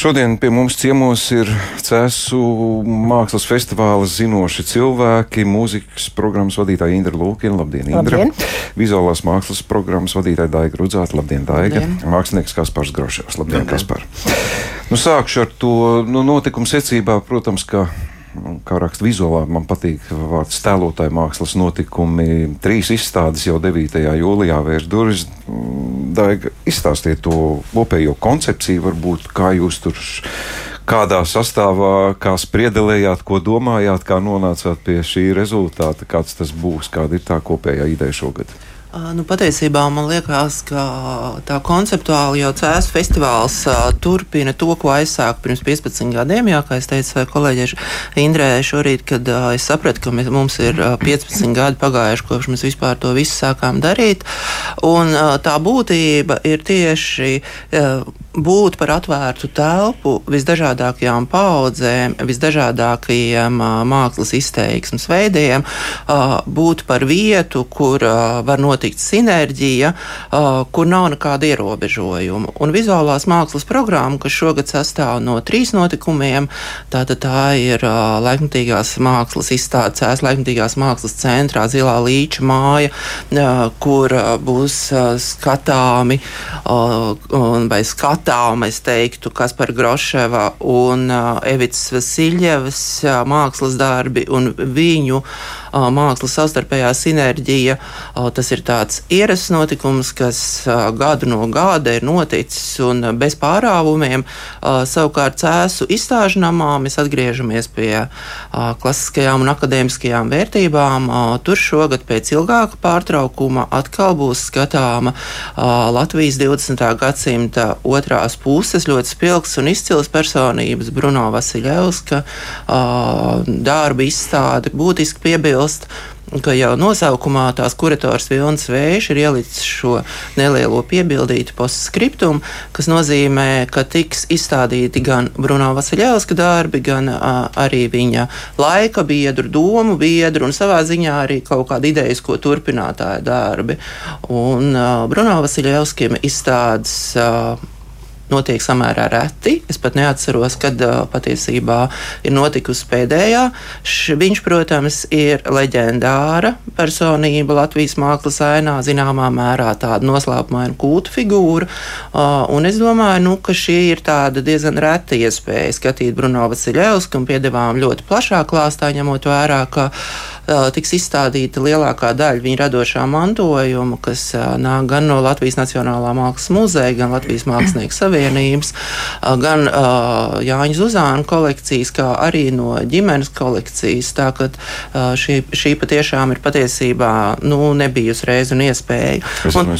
Šodien pie mums ciemos ir Cēsu mākslas festivāla zinoši cilvēki, mūzikas programmas vadītāja Indra Lūkina. Labdien, Indra! Labdien. Vizuālās mākslas programmas vadītāja Daiga Rudzāta. Labdien, Daiga! Labdien. Mākslinieks Kaspars Groševs. Labdien, Labdien. Kaspar! Nu, sākšu ar to nu, notikumu secībā, protams, ka kā raksta vizuālā, man patīk vārds tēlotāja mākslas notikumi. Trīs izstādes jau 9. jūlijā vērs durvis. Daiga, izstāstiet to kopējo koncepciju, varbūt kā jūs tur. Kādā sastāvā, kā spriedelējāt, ko domājāt, kā nonācāt pie šī rezultāta, kāds tas būs, kāda ir tā kopējā ideja šogad? Nu, patiesībā man liekas, ka tā konceptuāli jau CS festivāls uh, turpina to, ko aizsāku pirms 15 gadiem. Jā, kā es teicu kolēģei Indrē šorīt, kad uh, es sapratu, ka mēs, mums ir uh, 15 gadi pagājuši, kopš mēs vispār to visu sākām darīt. Un tā būtība ir tieši. Būt par atvērtu telpu visdažādākajām paudzēm, visdažādākajiem mākslas izteiksmes veidiem, būt par vietu, kur var notikt sinerģija, kur nav nekāda ierobežojuma. Un vizuālās mākslas programma, kas šogad sastāv no trīs notikumiem, tātad tā ir laikmatīgās mākslas izstādes, laikmatīgās mākslas centrā Zilā līča māja, kur būs skatāmi vai skatām skatāma, es teiktu, Kaspar Groševa un uh, Evits Vasiljevas uh, mākslas darbi un viņu uh, mākslas savstarpējā sinerģija. Tas ir tāds ierasts notikums, kas gadu no gada ir noticis un bez pārāvumiem. Savukārt cēsu izstāžu namā mēs atgriežamies pie klasiskajām un akadēmiskajām vērtībām. Tur šogad pēc ilgāka pārtraukuma atkal būs skatāma Latvijas 20. gadsimta otrā otrās puses ļoti spilgts un izcils personības, Bruno Vasiljevska darba izstāde būtiski piebilst ka jau nosaukumā tās kurators Vilnis Vējš ir ielicis šo nelielo piebildītu postskriptumu, kas nozīmē, ka tiks izstādīti gan Bruno Vasiljevska darbi, gan a, arī viņa laika biedru, domu biedru un savā ziņā arī kaut kāda idejas, ko turpinātāja darbi. Un a, Bruno Vasiljevskiem izstādes a, notiek samērā reti. Es pat neatceros, kad uh, patiesībā ir notikusi pēdējā. Š, viņš, protams, ir leģendāra personība Latvijas mākslas ainā, zināmā mērā tāda noslēpumaina kultu figūra. Uh, un es domāju, nu, ka šī ir tāda diezgan reta iespēja skatīt Bruno Vasiljevsku un piedevām ļoti plašā klāstā, ņemot vērā, ka tiks izstādīta lielākā daļa viņa radošā mantojuma, kas nāk gan no Latvijas Nacionālā mākslas muzeja, gan Latvijas Mākslinieku savienības, gan Jāņa Zuzāna kolekcijas, kā arī no ģimenes kolekcijas. Tā ka šī, šī patiešām ir patiesībā nu, nebijusi reize un iespēja. Es un,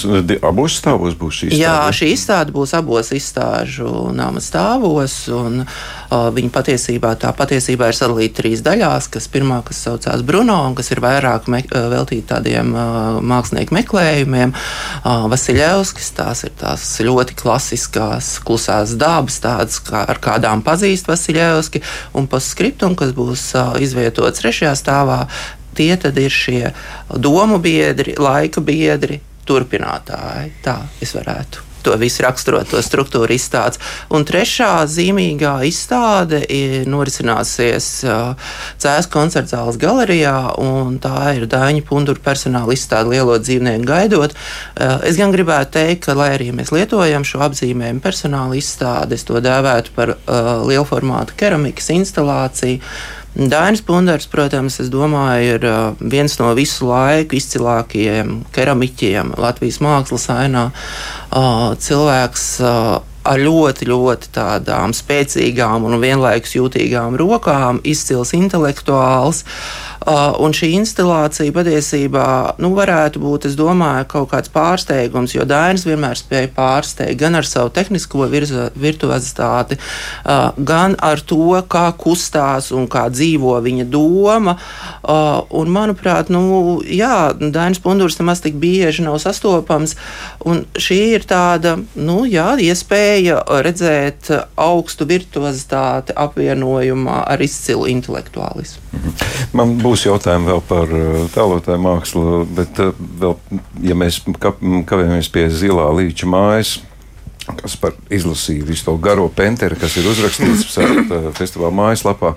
abos stāvos būs šī izstāde? Jā, šī izstāde būs abos izstāžu nama stāvos. Un, uh, viņa patiesībā tā patiesībā ir sadalīta trīs daļās, kas pirmā, kas saucās Bruno, un kas ir vairāk me, veltīta tādiem mākslinieku meklējumiem. Vasiljevskis tās ir tās ļoti klasiskās, klusās dabas, tādas, kā, ar kādām pazīst Vasiljevski, un postskriptum, kas būs izvietots trešajā stāvā. Tie tad ir šie domu biedri, laika biedri, turpinātāji. Tā es varētu to visu raksturot, to struktūru izstādes. Un trešā zīmīgā izstāde norisināsies Cēlā koncerta zāles galerijā, un tā ir Dāņa Pundura personāla izstāde Lielo dzīvnieku gaidot. Es gan gribētu teikt, ka, lai arī mēs lietojam šo apzīmējumu personāla izstādi, es to dēvētu par lielformātu keramikas instalāciju. Dainis Pundars, protams, domāju, ir uh, viens no visu laiku izcilākajiem keramiķiem Latvijas mākslas ainā. Uh, cilvēks uh, ar ļoti, ļoti tādām spēcīgām un vienlaikus jūtīgām rokām, izcils intelektuāls. Uh, un šī instalācija patiesībā nu, varētu būt, es domāju, kaut kāds pārsteigums, jo Dainis vienmēr spēja pārsteigt gan ar savu tehnisko virtuozitāti, uh, gan ar to, kā kustās un kā dzīvo viņa doma. Uh, un, manuprāt, nu, jā, Dainis Pundurs nemaz tik bieži nav sastopams, šī ir tāda nu, jā, iespēja redzēt augstu virtuozitāti apvienojumā ar izcilu intelektuālismu. Mhm. Man būs jautājumi vēl par uh, tēlotāju mākslu, bet uh, vēl, ja mēs kavējamies pie zilā līča mājas, kas par izlasīju visu to garo penteru, kas ir uzrakstīts festivāla mājaslapā.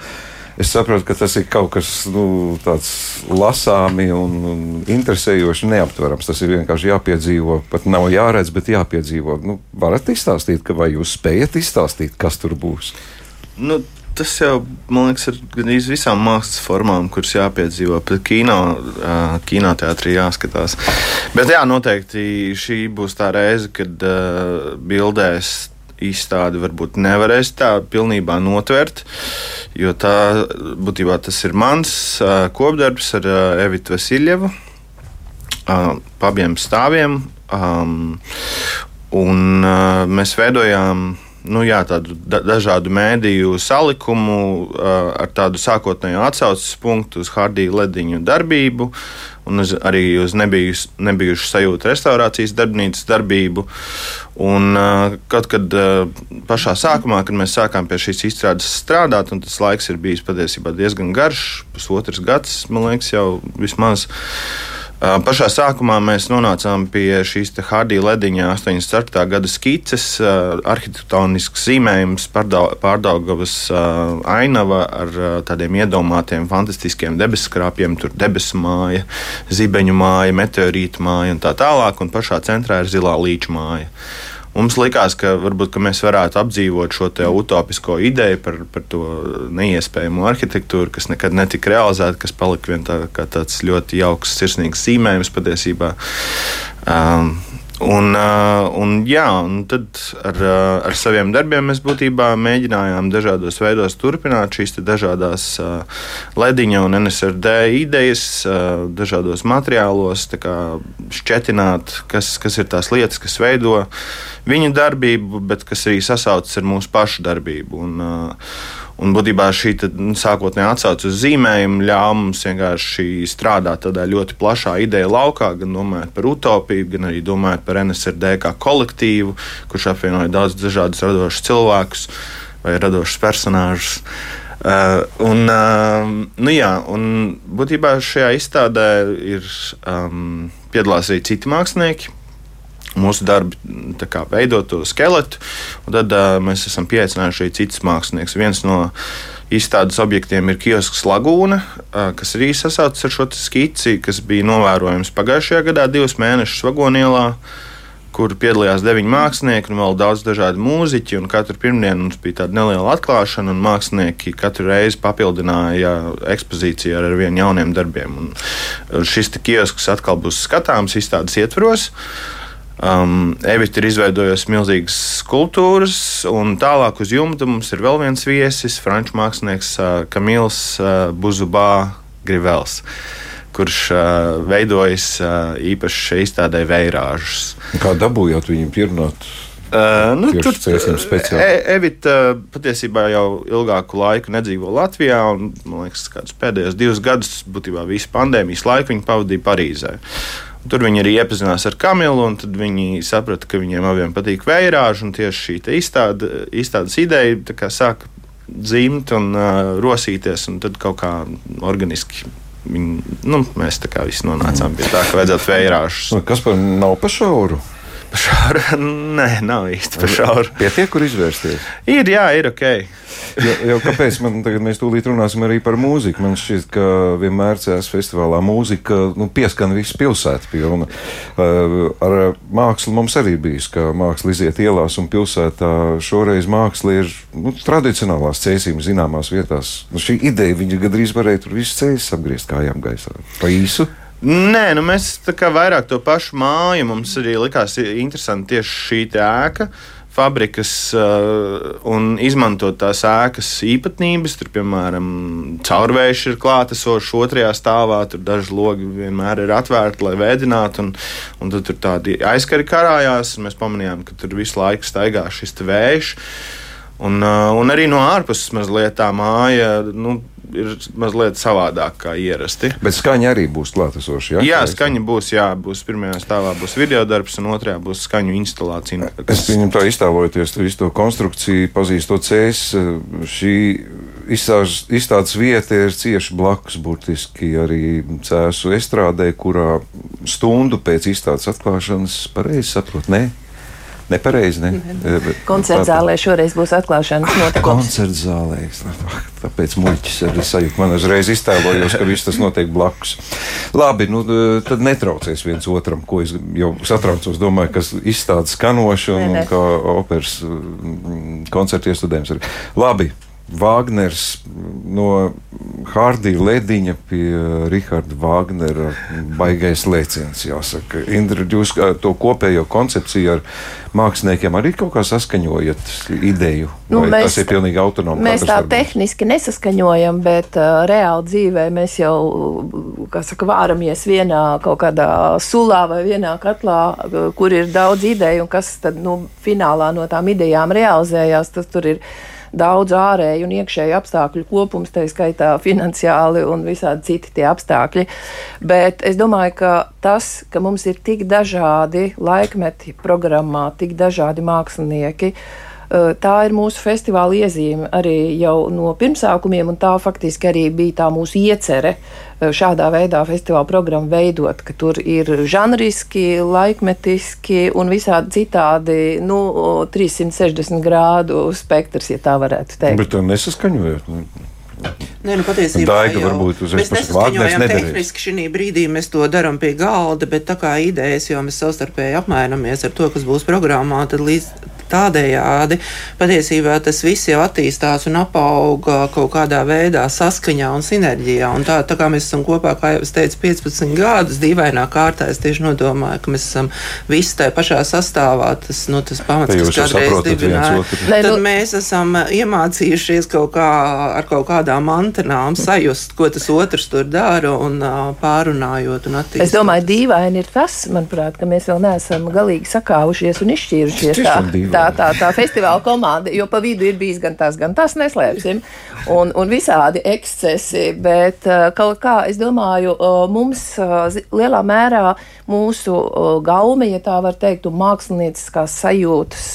Es saprotu, ka tas ir kaut kas nu, tāds lasāmi un, interesējoši, neaptverams. Tas ir vienkārši jāpiedzīvo. Pat nav jāredz, bet jāpiedzīvo. Nu, varat izstāstīt, vai jūs spējat izstāstīt, kas tur būs? Nu, tas jau, man liekas, ir gandrīz visām mākslas formām, kuras jāpiedzīvo. Pat kino, kinoteātrī jāskatās. Bet jā, noteikti šī būs tā reize, kad uh, bildēs izstādi varbūt nevarēs tā pilnībā notvert, jo tā būtībā tas ir mans uh, kopdarbs ar uh, Evitu Vasiljevu uh, abiem stāviem. Um, un uh, mēs veidojām nu, jā, tādu da dažādu mēdīju salikumu uh, ar tādu sākotnēju atsauces punktu uz Hardija lediņu darbību. Un uz, arī uz nebijus, nebijušu sajūtu restaurācijas darbnīcas darbību. Un, uh, kaut kad uh, pašā sākumā, kad mēs sākām pie šīs izstrādes strādāt, un tas laiks ir bijis patiesībā diezgan garš, pusotrs gads, man liekas, jau vismaz. Uh, Pašā sākumā mēs nonācām pie šīs Hardija Lediņa 84. gada skices, arhitektonisks zīmējums, pārdaugavas ainava ar tādiem iedomātiem fantastiskiem debeskrāpiem, tur debesu māja, zibeņu māja, meteorītu māja un tā tālāk, un pašā centrā ir zilā līča māja. Mums likās, ka varbūt ka mēs varētu apdzīvot šo utopisko ideju par, par to neiespējamo arhitektūru, kas nekad netika realizēta, kas palika vien tā, tāds ļoti jauks, sirsnīgs zīmējums patiesībā. Um, Un, uh, un, jā, un tad ar, uh, ar saviem darbiem mēs būtībā mēģinājām dažādos veidos turpināt šīs dažādas uh, lediņa un NSRD idejas, dažādos materiālos, šķetināt, kas, kas ir tās lietas, kas veido viņu darbību, bet kas arī sasaucas ar mūsu pašu darbību. Un, Un būtībā šī nu, sākotnējā atsauce uz zīmējumu ļāva mums vienkārši strādāt tādā ļoti plašā ideja laukā, gan domājot par utopiju, gan arī domājot par NSRD kā kolektīvu, kurš apvienoja daudz dažādus radošus cilvēkus vai radošus personāžus. Uh, un, uh, nu jā, un būtībā šajā izstādē ir um, piedalās arī citi mākslinieki mūsu darbi kā, veidot to skeletu. Tad uh, mēs esam pieaicinājuši arī citus māksliniekus. Viens no izstādes objektiem ir kiosks Lagūna, uh, kas arī sasaucas ar šo skici, kas bija novērojams pagājušajā gadā, divus mēnešus Vagonielā. Kur piedalījās deviņi mākslinieki un vēl daudz dažādu mūziķu. Katru pirmdienu mums bija tāda neliela atklāšana, un mākslinieki katru reizi papildināja ekspozīciju ar, vien jauniem darbiem. Un šis kiosks atkal būs skatāms izstādes ietvaros. Uh, Um, Evita ir izveidojusi milzīgas skulptūras, un tālāk uz jumta mums ir vēl viens viesis, franču mākslinieks uh, Kamils uh, Buzubā Grivels. Kurš uh, veidojas uh, īpaši šeit izstādē veirāžus. Kā dabūjāt viņu pierunāt? Uh, nu, tur e Evita patiesībā jau ilgāku laiku nedzīvo Latvijā, un man liekas, ka pēdējos divus gadus, būtībā visu pandēmijas laiku, viņa pavadīja Parīzē. Tur viņi arī iepazinās ar Kamilu, un tad viņi saprata, ka viņiem abiem patīk vērāža. Tieši šī izstāde, izstādes ideja sāka dzimt un uh, rosīties, un tad kaut kā organiski. Viņi, nu, mēs tā kā visi nonācām pie tā, ka vajadzētu vērāžus. Kas par nav pa šauru? Pa šauru? Nē, nav īsti pa šauru. Pietiek, kur izvērsties? Ir, jā, ir ok. jo, jo kāpēc man tagad mēs tūlīt runāsim arī par mūziku? Man šķiet, ka vienmēr CS festivālā mūzika nu, pieskan visu pilsētu pilna. Uh, ar mākslu mums arī bijis, ka māksla iziet ielās un pilsētā šoreiz māksla ir nu, tradicionālās cēsīm zināmās vietās. Nu, šī ideja, viņa gandrīz varēja tur visu ceļus apgriezt kājām gaisā. Pa īsu? Nē, nu mēs tā kā vairāk to pašu māju. Mums arī likās interesanti tieši šī ēka fabrikas uh, un izmantot tās ēkas īpatnības. Tur, piemēram, caurvējš ir klātesošs otrajā stāvā, tur daži logi vienmēr ir atvērti, lai vēdinātu, un, un tad tur tādi aizkari karājās. Mēs pamanījām, ka tur visu laiku staigā šis vējš. Un, uh, un arī no ārpuses mazliet tā māja. Nu, ir mazliet savādāk kā ierasti. Bet skaņa arī būs klātesoša. Ja? Jā, skaņa būs. Jā, būs pirmajā stāvā būs video darbs, un otrajā būs skaņu instalācija. Kas... Es viņam tā iztēlojoties, visu to konstrukciju, pazīstot cēs, šī izstādes, izstādes vieta ir cieši blakus burtiski arī cēsu estrādē, kurā stundu pēc izstādes atklāšanas pareizi saprot, ne? Nepareizi, ne? Koncerta zālē šoreiz būs atklāšanas notikums. Koncerta zālē. Tāpēc muļķis arī sajūta. Man uzreiz iztēlojos, ka viss tas notiek blakus. Labi, nu tad netraucēs viens otram, ko es jau satraucos. Domāju, kas izstādes skanoši un, kā operas koncerta iestudējums. Labi. Vāgners no Hārdija Lediņa pie Riharda Vāgnera baigais lēciens, jāsaka. Indra, jūs to kopējo koncepciju ar māksliniekiem arī kaut kā saskaņojat ideju? Nu, mēs, tas ir pilnīgi autonomi. Mēs tā tehniski nesaskaņojam, bet uh, reāli dzīvē mēs jau, kā saka, vāramies vienā kaut kādā sulā vai vienā katlā, kur ir daudz ideju un kas tad, nu, finālā no tām idejām realizējās, tas tur ir daudz ārēju un iekšēju apstākļu kopums, tā skaitā finansiāli un visādi citi tie apstākļi. Bet es domāju, ka tas, ka mums ir tik dažādi laikmeti programmā, tik dažādi mākslinieki, Eh, tā ir mūsu festivāla iezīme arī jau no pirmsākumiem, un tā faktiski arī bija tā mūsu iecerē šādā veidā festivāla programmu veidot, ka tur ir žanriski, laikmetiski un visādi citādi, nu, 360 grādu spektrs, ja tā varētu teikt. Bet to nesaskaņojot. Nē, nu, patiesībā Daiga jau, varbūt uzreiz mēs nesaskaņojam tehniski šī brīdī, mēs to darām pie galda, bet tā kā idejas, jo mēs savstarpēji apmainamies ar to, kas būs programmā, tad līdz tādējādi patiesībā tas viss jau attīstās un apauga kaut kādā veidā saskaņā un sinerģijā. Un tā, tā kā mēs esam kopā, kā jau es teicu, 15 gadus, dīvainā kārtā es tieši nodomāju, ka mēs esam visi tajā pašā sastāvā. Tas, nu, tas pamats, kas kādreiz dibināja. Tad nu... mēs esam iemācījušies kaut kā ar kaut kādām antenām sajust, ko tas otrs tur dara un pārunājot un attīstot. Es domāju, dīvaini ir tas, manuprāt, ka mēs vēl neesam galīgi sakāvušies un izšķīrušies. Tā, tā tā, tā, tā festivāla komanda, jo pa vidu ir bijis gan tas, gan tas, neslēpsim, un, un visādi ekscesi, bet uh, kaut kā, es domāju, uh, mums uh, lielā mērā mūsu gaume, ja tā var teikt, un mākslinieckās sajūtas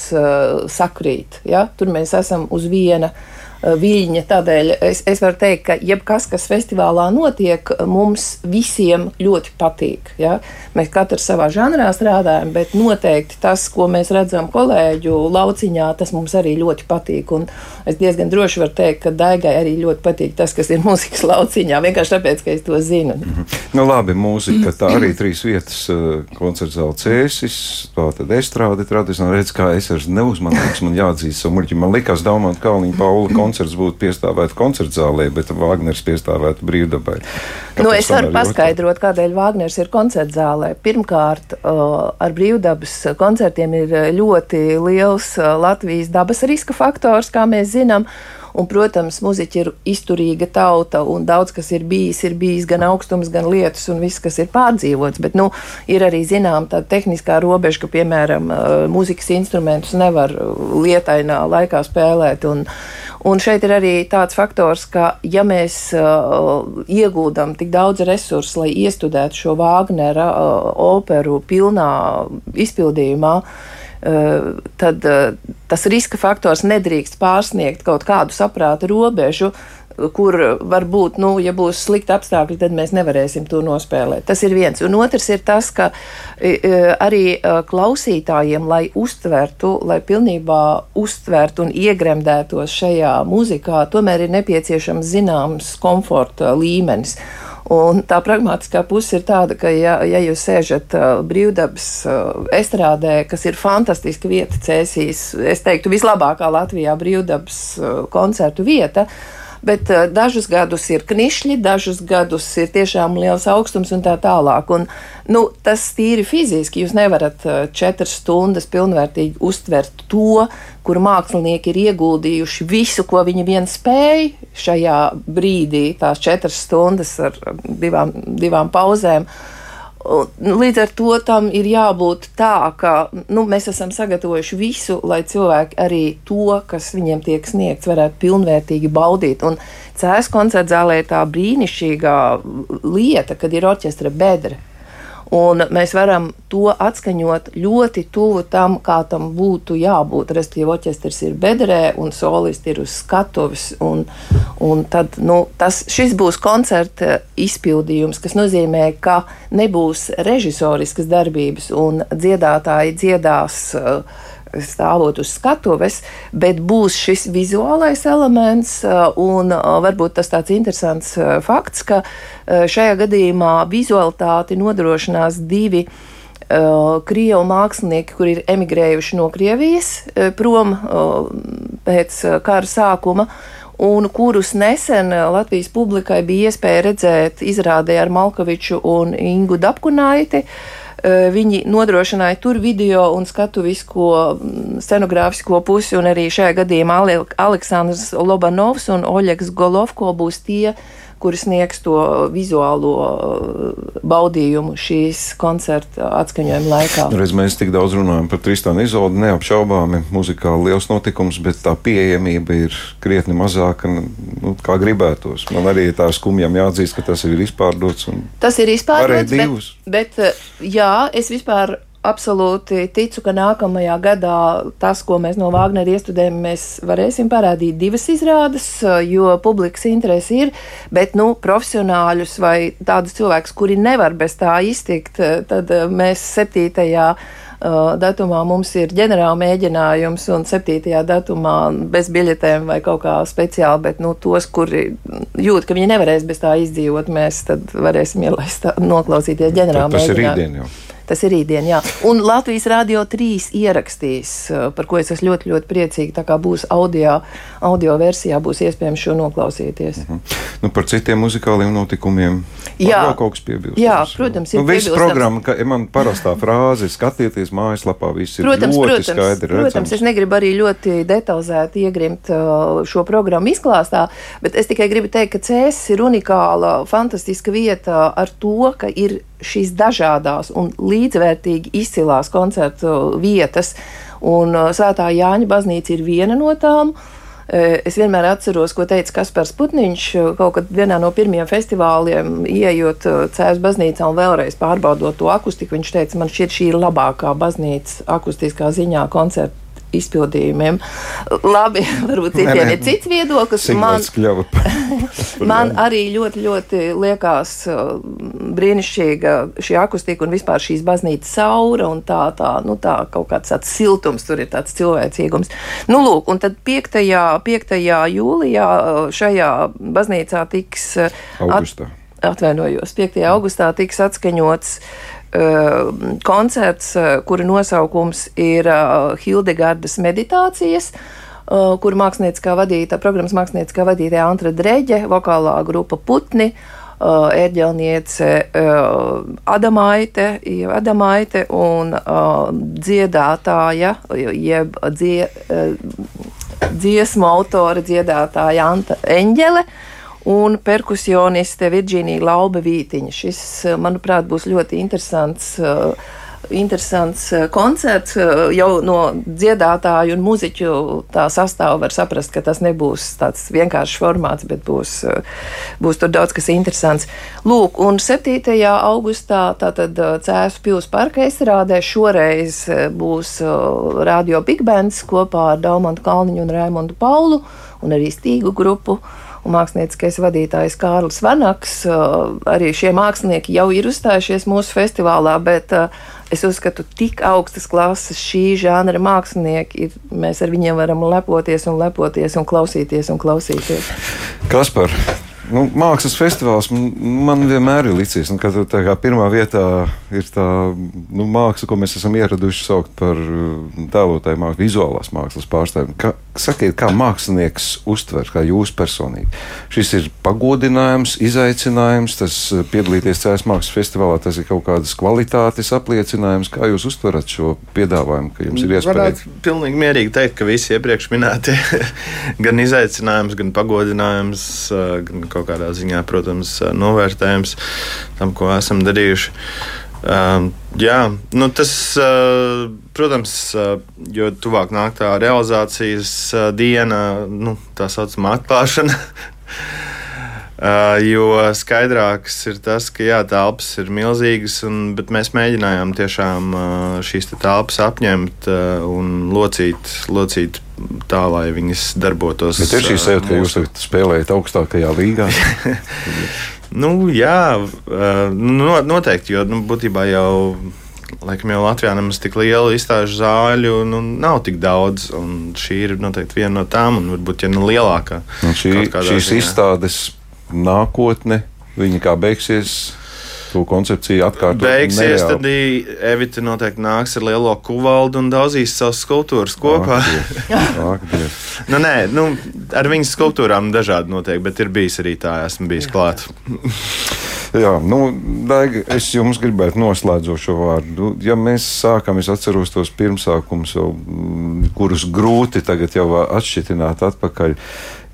sakrīt, ja? tur mēs esam uz viena viļņa. Tādēļ es, es varu teikt, ka jebkas, kas festivālā notiek, mums visiem ļoti patīk. Ja? Mēs katrs savā žanrā strādājam, bet noteikti tas, ko mēs redzam kolēģu lauciņā, tas mums arī ļoti patīk. Un es diezgan droši varu teikt, ka Daigai arī ļoti patīk tas, kas ir mūzikas lauciņā, vienkārši tāpēc, ka es to zinu. Mm -hmm. nu, labi, mūzika, tā arī trīs vietas eh, koncerts zāle cēsis, tā tad estrāde tradicionāli redz, kā es esmu neuzmanīgs, man jāatzīst savu muļķi. Man likās Daumant Kalniņa Paula koncerts būtu piestāvēt koncertzālē, bet Vāgners piestāvētu brīvdabai. Kāpēc nu, es varu paskaidrot, kādēļ Vāgners ir koncertzālē. Pirmkārt, ar brīvdabas koncertiem ir ļoti liels Latvijas dabas riska faktors, kā mēs zinām. Un, protams, muzeķi ir izturīga tauta, un daudz kas ir bijis, ir bijis gan augstums, gan lietus, un viss, kas ir pārdzīvots. Bet nu, ir arī zinām tā tehniskā robeža, ka, piemēram, mūzikas instrumentus nevar lietainā laikā spēlēt. Un, Un šeit ir arī tāds faktors, ka ja mēs uh, ieguldam tik daudz resursu, lai iestudētu šo Vāgnera uh, operu pilnā izpildījumā, uh, tad uh, tas riska faktors nedrīkst pārsniegt kaut kādu saprāta robežu, kur varbūt, nu, ja būs slikti apstākļi, tad mēs nevarēsim to nospēlēt. Tas ir viens. Un otrs ir tas, ka e, e, arī klausītājiem, lai uztvertu, lai pilnībā uztvertu un iegremdētos šajā muzikā, tomēr ir nepieciešams zināms komforta līmenis. Un tā pragmatiskā puse ir tāda, ka, ja, ja jūs sēžat uh, brīvdabas uh, estrādē, kas ir fantastiska vieta, cēsīs, es teiktu, vislabākā Latvijā brīvdabas uh, koncertu vieta, uh, bet uh, dažus gadus ir knišļi, dažus gadus ir tiešām liels augstums un tā tālāk. Un, nu, tas tīri fiziski jūs nevarat uh, četras stundas pilnvērtīgi uztvert to, kur mākslinieki ir ieguldījuši visu, ko viņi vien spēj šajā brīdī, tās četras stundas ar divām, divām pauzēm. Uh, līdz ar to tam ir jābūt tā, ka nu, mēs esam sagatavojuši visu, lai cilvēki arī to, kas viņiem tiek sniegts, varētu pilnvērtīgi baudīt. Un cēlus koncerta zālē ir tā brīnišķīgā lieta, kad ir orķestra bedra. Un mēs varam to atskaņot ļoti tuvu tam, kā tam būtu jābūt. Respektīvi, orķestris ir bedrē un solisti ir uz skatuves. Un, un tad, nu, tas, šis būs koncerta izpildījums, kas nozīmē, ka nebūs režisoriskas darbības un dziedātāji dziedās. Uh, stāvot uz skatuves, bet būs šis vizuālais elements, un varbūt tas tāds interesants fakts, ka šajā gadījumā vizualitāti nodrošinās divi krievu mākslinieki, kuri ir emigrējuši no Krievijas prom pēc kara sākuma un kurus nesen Latvijas publikai bija iespēja redzēt izrādē ar Malkoviču un Ingu Dapkunaiti. Uh, Viņi nodrošināja tur video un skatuvisko mm, scenogrāfisko pusi, un arī šajā gadījumā Aleksandrs Lobanovs un Oļegs Golovko būs tie, kuri sniegs to vizuālo uh, baudījumu šīs koncerta atskaņojuma laikā. Reiz mēs tik daudz runājam par Tristānu Izoldu, neapšaubāmi muzikāli liels notikums, bet tā pieejamība ir krietni mazāka nu, kā gribētos. Man arī tā skumjām jāatzīst, ka tas ir izpārdots. Tas ir izpārdots, bet, bet uh, jā, es vispār absolūti ticu, ka nākamajā gadā tas, ko mēs no Vāgnera iestudējam, mēs varēsim parādīt divas izrādes, jo publikas interesi ir, bet, nu, profesionāļus vai tādus cilvēkus, kuri nevar bez tā iztikt, tad mēs septītajā datumā mums ir ģenerāla mēģinājums, un 7. datumā bez biļetēm vai kaut kā speciāli, bet nu, tos, kuri jūt, ka viņi nevarēs bez tā izdzīvot, mēs tad varēsim ielaist, noklausīties ģenerāla mēģinājumu. Tas ir rītdien jau. Tas ir rītdien, jā. Un Latvijas Rādio 3 ierakstīs, eh, par ko es esmu ļoti, ļoti priecīga. Tā kā būs audio, audio versijā, būs iespējams šo noklausīties. Mhm. nu, par citiem muzikāliem notikumiem. Jā, kaut kas piebilstams. Jā, protams, ir. Nu, Viss programma, ka man parastā frāze ir skatieties mājaslapā, viss ir protams, ļoti protams, skaidri redzams. Protams, es negribu arī ļoti detalizēti iegrimt uh, šo programmu izklāstā, bet es tikai gribu teikt, ka CS ir unikāla, fantastiska vieta ar to, ka ir šīs dažādās un līdzvērtīgi izcilās koncertu vietas, un uh, Svētā Jāņa baznīca ir viena no tām. Uh, es vienmēr atceros, ko teica Kaspars Putniņš, uh, kaut kad vienā no pirmajiem festivāliem, ieejot Cēzus baznīcā un vēlreiz pārbaudot to akustiku. Viņš teica, man šķiet, šī ir labākā baznīca akustiskā ziņā koncerta izpildījumiem. Labi, varbūt citiem ir cits viedoklis. Man, man arī ļoti, ļoti liekas uh, brīnišķīga šī akustika un vispār šīs baznīcas saura un tā, tā, nu, tā kaut kāds tāds siltums, tur ir tāds cilvēcīgums. Nu, lūk, un tad 5. 5. jūlijā uh, šajā baznīcā tiks. Uh, Augustā. At, atvainojos, 5. augustā tiks atskaņots uh, Uh, koncerts, uh, kura nosaukums ir uh, Hildegardas meditācijas kur mākslinieckā vadītāja, programmas mākslinieckā vadītāja Antra Dreģe, vokālā grupa Putni, ērģelniece Adamaite, Adamaite un dziedātāja, jeb dzie, dziesmu autore dziedātāja Anta Eņģele un perkusioniste Virģīnija Laube Vītiņa. Šis, manuprāt, būs ļoti interesants. Uh, interesants uh, koncerts. Uh, jau no dziedātāju un muzeķu tā sastāvā var saprast, ka tas nebūs tāds vienkāršs formāts, bet būs, būs tur daudz kas interesants. Lūk, un 7. augustā tātad Cēzu pils parka izrādē šoreiz būs radio Big Bands kopā ar Daumantu Kalniņu un Raimondu Paulu un arī Stīgu grupu un mākslinieckais vadītājs Kārlis Vanaks. Arī šie mākslinieki jau ir uzstājušies mūsu festivālā, bet es uzskatu, tik augstas klases šī žanra mākslinieki ir. Mēs ar viņiem varam lepoties un lepoties un klausīties un klausīties. Kas par? Nu, mākslas festivāls man vienmēr ir licis, nu, ka tā kā pirmā vietā ir tā nu, māksla, ko mēs esam ieraduši saukt par tēlotāju mākslu, vizuālās mākslas pārstāvjiem. Kā, sakiet, kā mākslinieks uztver, kā jūs personīgi? Šis ir pagodinājums, izaicinājums, tas uh, piedalīties Cēlās mākslas festivālā, tas ir kaut kādas kvalitātes apliecinājums. Kā jūs uztverat šo piedāvājumu, ka jums ir iespēja? Varētu pilnīgi mierīgi teikt, ka visi iepriekš minētie gan izaicinājums, gan pagodinājums, uh, gan kaut kādā ziņā, protams, novērtējums tam, ko esam darījuši. Uh, jā, nu tas, uh, protams, uh, jo tuvāk nāk tā realizācijas diena, nu, tā saucamā atklāšana. Uh, jo skaidrāks ir tas, ka jā, telpas ir milzīgas, un, bet mēs mēģinājām tiešām uh, šīs telpas apņemt uh, un locīt, locīt tā, lai viņas darbotos. Bet ir šī sajūta, ka jūs spēlējat augstākajā līgā? nu, jā, uh, noteikti, jo nu, būtībā jau laikam jau Latvijā nemaz tik liela izstāžu zāļu nu, nav tik daudz. Šī ir noteikti viena no tām, un varbūt ja ne lielākā. Un šī, šīs ziņā. izstādes nākotne, viņa kā beigsies to koncepciju atkārtot. Beigsies, nereāli. tad Evita noteikti nāks ar lielo kuvaldu un daudzīs savas skulptūras kopā. nu, nē, nu, ar viņas skulptūrām dažādi notiek, bet ir bijis arī tā, esmu bijis klāt. Jā, nu, Daiga, es jums gribētu noslēdzošo vārdu. Ja mēs sākam, es atceros tos pirmsākumus, kurus grūti tagad jau atšķitināt atpakaļ.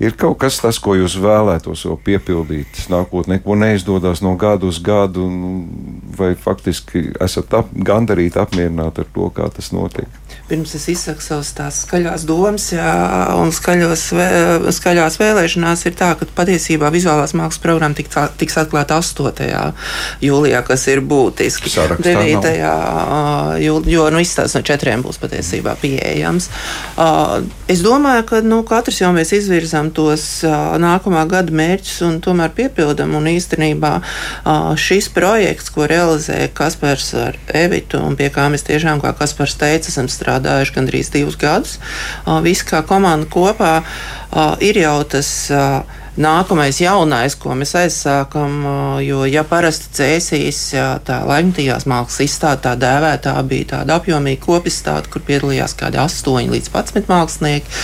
Ir kaut kas tas, ko jūs vēlētos vēl piepildīt nākotnē, ko neizdodas no gada uz gadu, nu, vai faktiski esat ap, gandarīti, apmierināti ar to, kā tas notiek? Pirms es izsaku savas tās skaļās domas, jā, un skaļos, skaļās vēlēšanās ir tā, ka patiesībā vizuālās mākslas programma tiks, tiks atklāta 8. jūlijā, kas ir būtiski. Sarakstā 9. jūlijā, jo nu, izstāsts no četriem būs patiesībā pieejams. Es domāju, ka nu, katrs jau mēs izvirzām izvirzām tos uh, nākamā gada mērķus un tomēr piepildām. Un īstenībā uh, šis projekts, ko realizē Kaspars ar Evitu, un pie kā mēs tiešām, kā Kaspars teica, esam strādājuši gandrīz divus gadus, uh, visi kā komanda kopā, uh, ir jau tas. Uh, nākamais jaunais, ko mēs aizsākam. Jo, ja parasti cēsīs tā laikmatīgās mākslas izstāde, tā dēvētā bija tāda apjomīga kopistāde, kur piedalījās kādi 8 līdz 11 mākslinieki,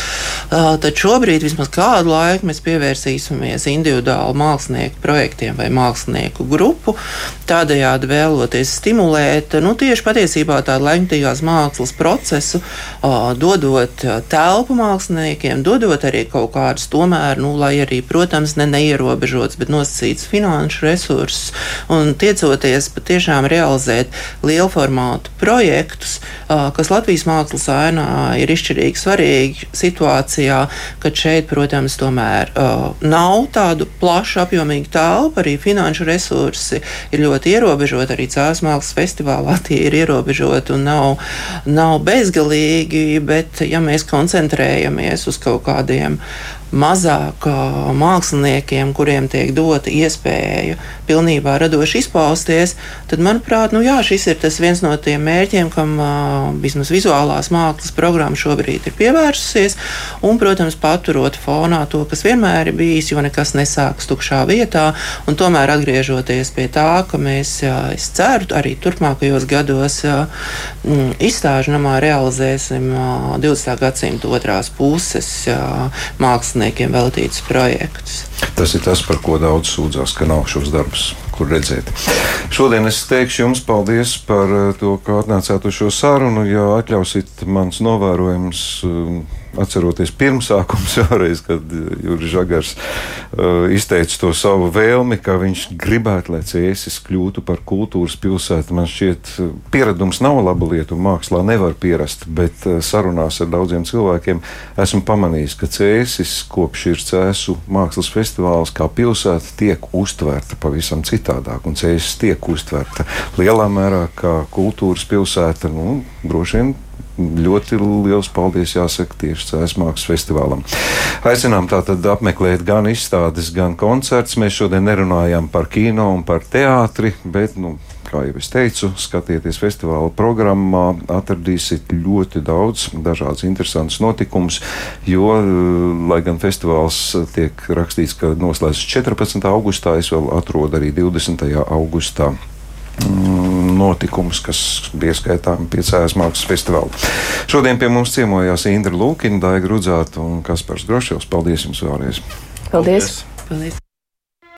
tad šobrīd vismaz kādu laiku mēs pievērsīsimies individuālu mākslinieku projektiem vai mākslinieku grupu, tādējādi vēloties stimulēt nu, tieši patiesībā tādu laikmatīgās mākslas procesu, dodot telpu māksliniekiem, dodot arī kaut kādus tomēr, nu, lai arī, protams, protams, ne neierobežots, bet nosacīts finanšu resursus. Un tiecoties patiešām realizēt lielu formātu projektus, kas Latvijas mākslas ainā ir izšķirīgi svarīgi situācijā, kad šeit, protams, tomēr nav tādu plašu apjomīgu telpu, arī finanšu resursi ir ļoti ierobežoti, arī Cēlās mākslas festivālā tie ir ierobežoti un nav, nav bezgalīgi, bet ja mēs koncentrējamies uz kaut kādiem mazāk māksliniekiem, kuriem tiek dota iespēja pilnībā radoši izpausties, tad, manuprāt, nu, jā, šis ir viens no tiem mērķiem, kam vismaz vizuālās mākslas programma šobrīd ir pievērsusies. Un, protams, paturot fonā to, kas vienmēr ir bijis, jo nekas nesākas tukšā vietā. Tomēr atgriežoties pie tā, ka mēs, es ceru, arī turpmākajos gados izstāžu namā realizēsim 20. gadsimta otrās puses mākslas māksliniekiem veltītus projektus. Tas ir tas, par ko daudz sūdzās, ka nav šos darbus, kur redzēt. Šodien es teikšu jums paldies par eh, to, ka atnācāt uz šo sarunu. Ja atļausiet mans novērojums eh, atceroties pirmsākums, vēlreiz, kad Juris Žagars uh, izteica to savu vēlmi, ka viņš gribētu, lai Cēsis kļūtu par kultūras pilsētu. Man šķiet, pieredums nav laba lieta, un mākslā nevar pierast, bet sarunās ar daudziem cilvēkiem esmu pamanījis, ka Cēsis kopš ir Cēsu mākslas festivāls kā pilsēta tiek uztverta pavisam citādāk, un Cēsis tiek uztverta lielā mērā kā kultūras pilsēta, nu, droši vien ļoti liels paldies jāsaka tieši Cēlās mākslas festivālam. Aicinām tātad apmeklēt gan izstādes, gan koncerts. Mēs šodien nerunājām par kino un par teātri, bet, nu, kā jau es teicu, skatieties festivāla programmā, atradīsiet ļoti daudz dažādas interesantas notikumus, jo, lai gan festivāls tiek rakstīts, ka noslēdzas 14. augustā, es vēl atrodu arī 20. augustā notikumus, kas bija skaitāmi pie Cēlās mākslas festivāla. Šodien pie mums ciemojās Indra Lūkina, Daiga Rudzāta un Kaspars Groševs. Paldies jums vēlreiz! Paldies! Paldies.